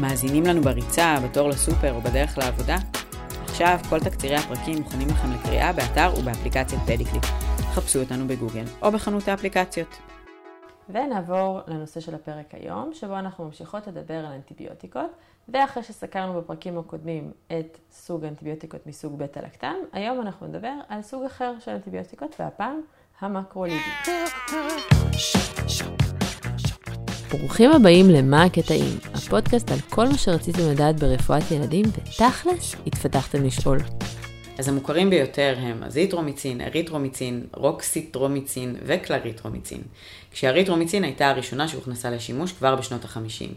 מאזינים לנו בריצה, בתור לסופר או בדרך לעבודה? עכשיו כל תקצירי הפרקים מוכנים לכם לקריאה באתר ובאפליקציית פדיקליק. חפשו אותנו בגוגל או בחנות האפליקציות. ונעבור לנושא של הפרק היום, שבו אנחנו ממשיכות לדבר על אנטיביוטיקות, ואחרי שסקרנו בפרקים הקודמים את סוג אנטיביוטיקות מסוג בטא לקטן, היום אנחנו נדבר על סוג אחר של אנטיביוטיקות, והפעם המקרולידים. ברוכים הבאים למה הקטעים, הפודקאסט על כל מה שרציתם לדעת ברפואת ילדים, ותכלס, התפדחתם לשאול. אז המוכרים ביותר הם אזיטרומיצין, אריתרומיצין, רוקסיטרומיצין וקלריטרומיצין, כשאריתרומיצין הייתה הראשונה שהוכנסה לשימוש כבר בשנות ה-50.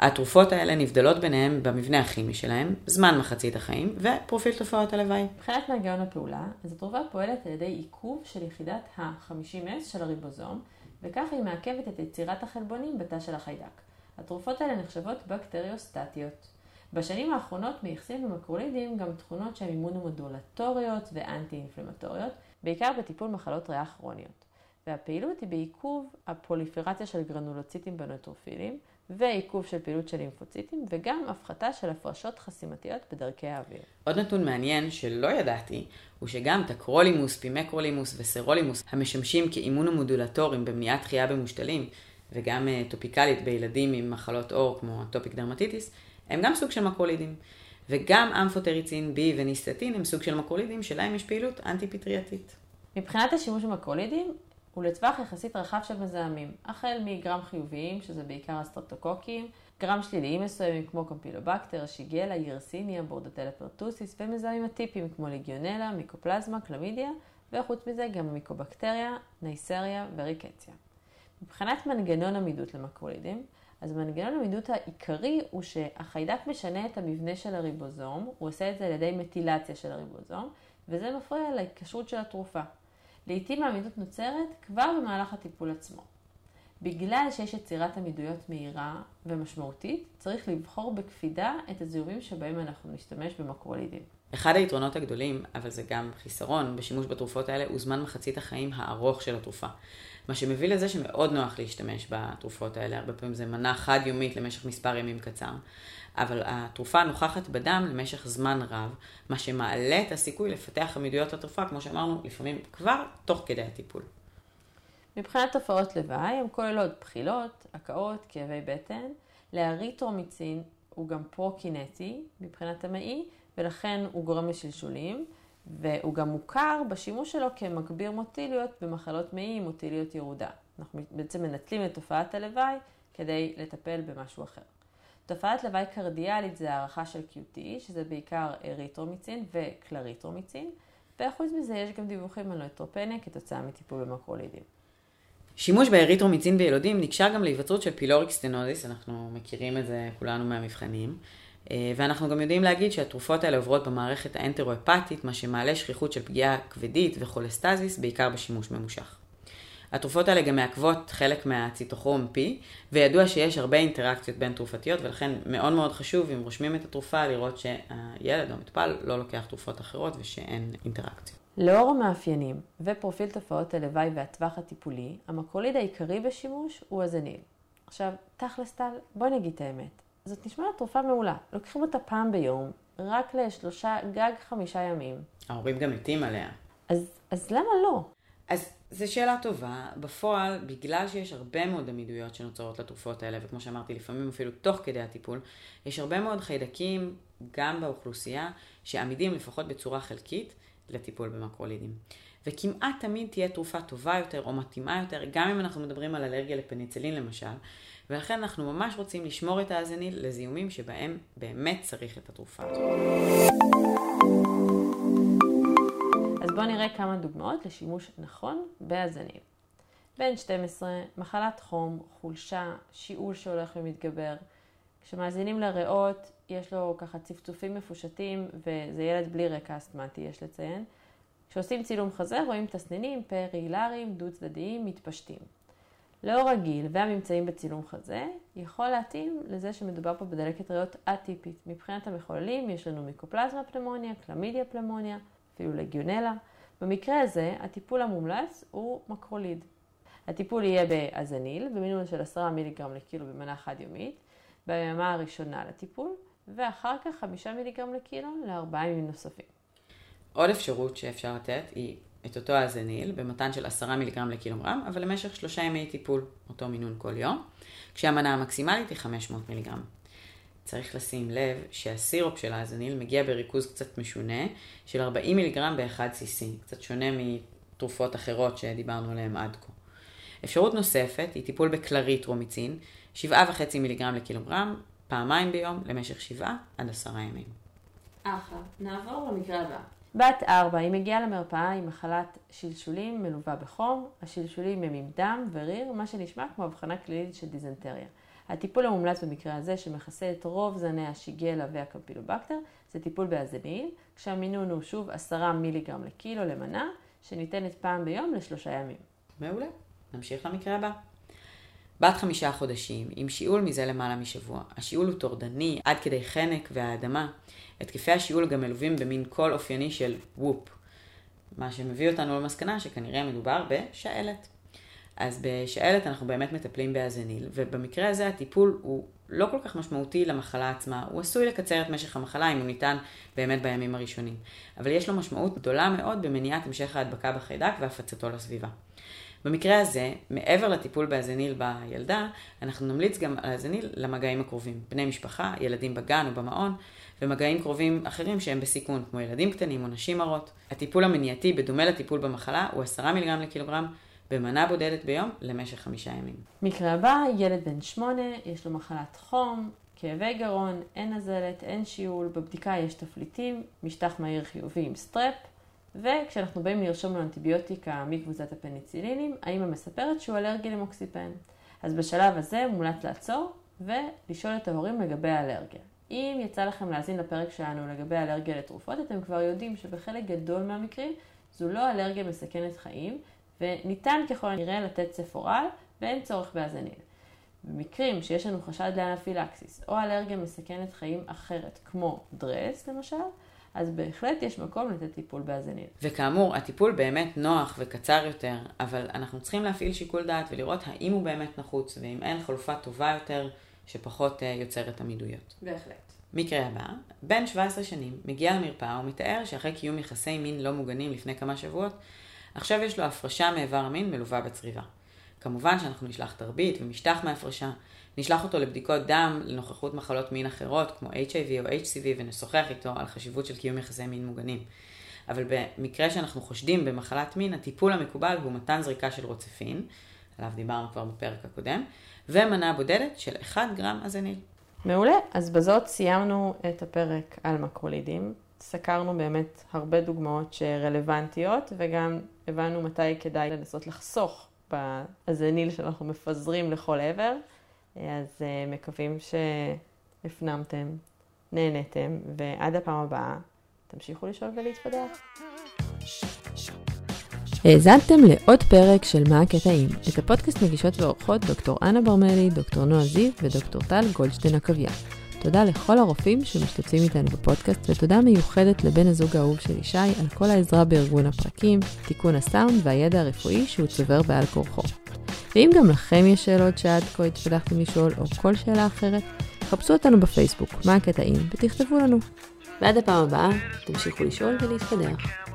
התרופות האלה נבדלות ביניהן במבנה הכימי שלהן, זמן מחצית החיים ופרופיל תופעות הלוואי. מבחינת מנגנון הפעולה, אז התרופה פועלת על ידי עיכוב של יחידת ה-50S של הריבוזום, וכך היא מעכבת את יצירת החלבונים בתא של החיידק. התרופות האלה נחשבות בקטריוסטטיות. בשנים האחרונות מייחסים במקרולידים גם תכונות שהן אימונומודולטוריות ואנטי-אינפלמטוריות, בעיקר בטיפול מחלות ריאה כרוניות. והפעילות היא בעיכוב הפוליפרציה של גרנולוציטים בנוטרופילים, ועיכוב של פעילות של לימפוציטים, וגם הפחתה של הפרשות חסימתיות בדרכי האוויר. עוד נתון מעניין שלא ידעתי, הוא שגם טקרולימוס, פימקרולימוס וסירולימוס, המשמשים כאימונומודולטורים במניעת דחייה במושתלים, וגם אה, טופיקלית בילדים עם מחלות עור כמו atopic dermatitis, הם גם סוג של מקרולידים. וגם אמפוטריצין B וניסטטין הם סוג של מקרולידים שלהם יש פעילות אנטי-פטרייתית. מבחינת השימוש במקרולידים, הוא לטווח יחסית רחב של מזהמים, החל מגרם חיוביים, שזה בעיקר הסטרפטוקוקים, גרם שליליים מסוימים כמו קמפילובקטר, שיגלה, ירסיניה, בורדטלה פרטוסיס, ומזהמים אטיפיים כמו ליגיונלה, מיקופלזמה, קלמידיה, וחוץ מזה גם מיקובקטריה, נייסריה וריקציה. מבחינת מנגנון עמידות למקרולידים, אז מנגנון עמידות העיקרי הוא שהחיידק משנה את המבנה של הריבוזום, הוא עושה את זה על ידי מטילציה של הריבוזום, וזה מפריע להתקשרות של התרופה. לעתים העמידות נוצרת כבר במהלך הטיפול עצמו. בגלל שיש יצירת עמידויות מהירה ומשמעותית, צריך לבחור בקפידה את הזיהומים שבהם אנחנו נשתמש במקרולידים. אחד היתרונות הגדולים, אבל זה גם חיסרון, בשימוש בתרופות האלה הוא זמן מחצית החיים הארוך של התרופה. מה שמביא לזה שמאוד נוח להשתמש בתרופות האלה, הרבה פעמים זה מנה חד-יומית למשך מספר ימים קצר. אבל התרופה נוכחת בדם למשך זמן רב, מה שמעלה את הסיכוי לפתח עמידויות לתרופה, כמו שאמרנו, לפעמים כבר תוך כדי הטיפול. מבחינת תופעות לוואי, הן כוללות בחילות, הקאות, כאבי בטן. לאריתרומיצין הוא גם פרו-קינטי מבחינת המעי, ולכן הוא גורם לשלשולים, והוא גם מוכר בשימוש שלו כמגביר מוטיליות במחלות מעי מוטיליות ירודה. אנחנו בעצם מנטלים את תופעת הלוואי כדי לטפל במשהו אחר. תופעת לוואי קרדיאלית זה הערכה של QT, שזה בעיקר אריתרומיצין וקלריטרומיצין, וחוץ מזה יש גם דיווחים על נויטרופניה כתוצאה מטיפול במקרולידים. שימוש באריתרומיצין בילודים נקשר גם להיווצרות של pyloric stenosis, אנחנו מכירים את זה כולנו מהמבחנים, אה, ואנחנו גם יודעים להגיד שהתרופות האלה עוברות במערכת האנטרו-הפטית, מה שמעלה שכיחות של פגיעה כבדית וכולסטזיס, בעיקר בשימוש ממושך. התרופות האלה גם מעכבות חלק מהציטוכרום P, וידוע שיש הרבה אינטראקציות בין תרופתיות, ולכן מאוד מאוד חשוב, אם רושמים את התרופה, לראות שהילד או המטופל לא לוקח תרופות אחרות ושאין אינטראקציות. לאור המאפיינים ופרופיל תופעות הלוואי והטווח הטיפולי, המקרוליד העיקרי בשימוש הוא הזניל. עכשיו, תכלס טל, בואי נגיד את האמת. זאת נשמעת תרופה מעולה. לוקחים אותה פעם ביום, רק לשלושה, גג חמישה ימים. ההורים גם מתים עליה. אז, אז למה לא? אז זו שאלה טובה. בפועל, בגלל שיש הרבה מאוד עמידויות שנוצרות לתרופות האלה, וכמו שאמרתי, לפעמים אפילו תוך כדי הטיפול, יש הרבה מאוד חיידקים, גם באוכלוסייה, שעמידים לפחות בצורה חלקית לטיפול במקרולידים. וכמעט תמיד תהיה תרופה טובה יותר או מתאימה יותר, גם אם אנחנו מדברים על אלרגיה לפניצילין למשל, ולכן אנחנו ממש רוצים לשמור את האזניל לזיהומים שבהם באמת צריך את התרופה. אז בואו נראה כמה דוגמאות לשימוש נכון באזניל. בן 12, מחלת חום, חולשה, שיעול שהולך ומתגבר. כשמאזינים לריאות, יש לו ככה צפצופים מפושטים, וזה ילד בלי רקע אסתמטי, יש לציין. כשעושים צילום חזה, רואים תסנינים פרילריים, דו צדדיים, מתפשטים. לאור הגיל והממצאים בצילום חזה, יכול להתאים לזה שמדובר פה בדלקת ריאות אטיפית. מבחינת המחוללים יש לנו מיקופלזמה פלמוניה, קלמידיה פלמוניה, אפילו לגיונלה. במקרה הזה, הטיפול המומלץ הוא מקרוליד. הטיפול יהיה באזניל, במינון של 10 מיליגרם לקילו במנה חד יומית, ביממה הראשונה לטיפול, ואחר כך 5 מיליגרם לקילו לארבעה ימים נוספים. עוד אפשרות שאפשר לתת היא את אותו הזניל במתן של 10 מיליגרם לקילוגרם, אבל למשך שלושה ימי טיפול, אותו מינון כל יום, כשהמנה המקסימלית היא 500 מיליגרם. צריך לשים לב שהסירופ של האזניל מגיע בריכוז קצת משונה של 40 מיליגרם ב-1cc, קצת שונה מתרופות אחרות שדיברנו עליהן עד כה. אפשרות נוספת היא טיפול בקלריטרומיצין, 7.5 מיליגרם לקילוגרם, פעמיים ביום למשך 7 עד 10 ימים. אחלה. נעבור למקרה הבא. בת ארבע, היא מגיעה למרפאה עם מחלת שלשולים מלווה בחום, השלשולים הם עם דם וריר, מה שנשמע כמו הבחנה קלינית של דיזנטריה. הטיפול המומלץ במקרה הזה, שמכסה את רוב זני השיגלה והקמפילובקטר, זה טיפול באזניל, כשהמינון הוא שוב 10 מיליגרם לקילו למנה, שניתנת פעם ביום לשלושה ימים. מעולה. נמשיך למקרה הבא. בת חמישה חודשים, עם שיעול מזה למעלה משבוע. השיעול הוא טורדני, עד כדי חנק והאדמה. התקפי השיעול גם מלווים במין קול אופייני של וופ. מה שמביא אותנו למסקנה שכנראה מדובר בשעלת. אז בשעלת אנחנו באמת מטפלים באזניל, ובמקרה הזה הטיפול הוא לא כל כך משמעותי למחלה עצמה, הוא עשוי לקצר את משך המחלה אם הוא ניתן באמת בימים הראשונים. אבל יש לו משמעות גדולה מאוד במניעת המשך ההדבקה בחיידק והפצתו לסביבה. במקרה הזה, מעבר לטיפול באזניל בילדה, אנחנו נמליץ גם על האזניל למגעים הקרובים, בני משפחה, ילדים בגן או במעון, ומגעים קרובים אחרים שהם בסיכון, כמו ילדים קטנים או נשים הרות. הטיפול המניעתי, בדומה לטיפול במחלה, הוא 10 מיליגרם לקילוגרם במנה בודדת ביום למשך חמישה ימים. מקרה הבא, ילד בן שמונה, יש לו מחלת חום, כאבי גרון, אין נזלת, אין שיעול, בבדיקה יש תפליטים, משטח מהיר חיובי עם סטרפ, וכשאנחנו באים לרשום לו אנטיביוטיקה מקבוצת הפניצילינים, האמא מספרת שהוא אלרגי למוקסיפן. אז בשלב הזה מומלץ לעצור ולשאול את ההורים לגבי האלרגיה. אם יצא לכם להאזין לפרק שלנו לגבי אלרגיה לתרופות, אתם כבר יודעים שבחלק גדול מהמקרים זו לא אלרגיה מסכנת חיים, וניתן ככל הנראה לתת ספורל ואין צורך בהזניל. במקרים שיש לנו חשד לאנפילקסיס או אלרגיה מסכנת חיים אחרת, כמו דרס למשל, אז בהחלט יש מקום לתת טיפול בהזניל. וכאמור, הטיפול באמת נוח וקצר יותר, אבל אנחנו צריכים להפעיל שיקול דעת ולראות האם הוא באמת נחוץ, ואם אין חלופה טובה יותר שפחות אה, יוצרת עמידויות. בהחלט. מקרה הבא, בן 17 שנים מגיע למרפאה ומתאר שאחרי קיום יחסי מין לא מוגנים לפני כמה שבועות, עכשיו יש לו הפרשה מאיבר המין מלווה בצריבה. כמובן שאנחנו נשלח תרבית ומשטח מההפרשה, נשלח אותו לבדיקות דם לנוכחות מחלות מין אחרות כמו HIV או HCV ונשוחח איתו על חשיבות של קיום יחסי מין מוגנים. אבל במקרה שאנחנו חושדים במחלת מין, הטיפול המקובל הוא מתן זריקה של רוצפין, עליו דיברנו כבר בפרק הקודם, ומנה בודדת של 1 גרם הזניל. מעולה, אז בזאת סיימנו את הפרק על מקרולידים. סקרנו באמת הרבה דוגמאות שרלוונטיות, וגם הבנו מתי כדאי לנסות לחסוך בזניל שאנחנו מפזרים לכל עבר. אז אה, מקווים שהפנמתם, נהנתם, ועד הפעם הבאה, תמשיכו לשאול ולהתפתח. האזנתם לעוד פרק של מה הקטעים. את הפודקאסט מגישות ועורכות דוקטור אנה ברמלי, דוקטור נועה זיו ודוקטור טל גולדשטיין עקביה. תודה לכל הרופאים שמשתתפים איתנו בפודקאסט, ותודה מיוחדת לבן הזוג האהוב של ישי על כל העזרה בארגון הפרקים, תיקון הסאונד והידע הרפואי שהוא צובר בעל כורחו. ואם גם לכם יש שאלות שעד כה התפתחתם לשאול, או כל שאלה אחרת, חפשו אותנו בפייסבוק, מה הקטעים, ותכתבו לנו. ועד הפעם הבאה, תמשיכו לשאול ולהתפתח.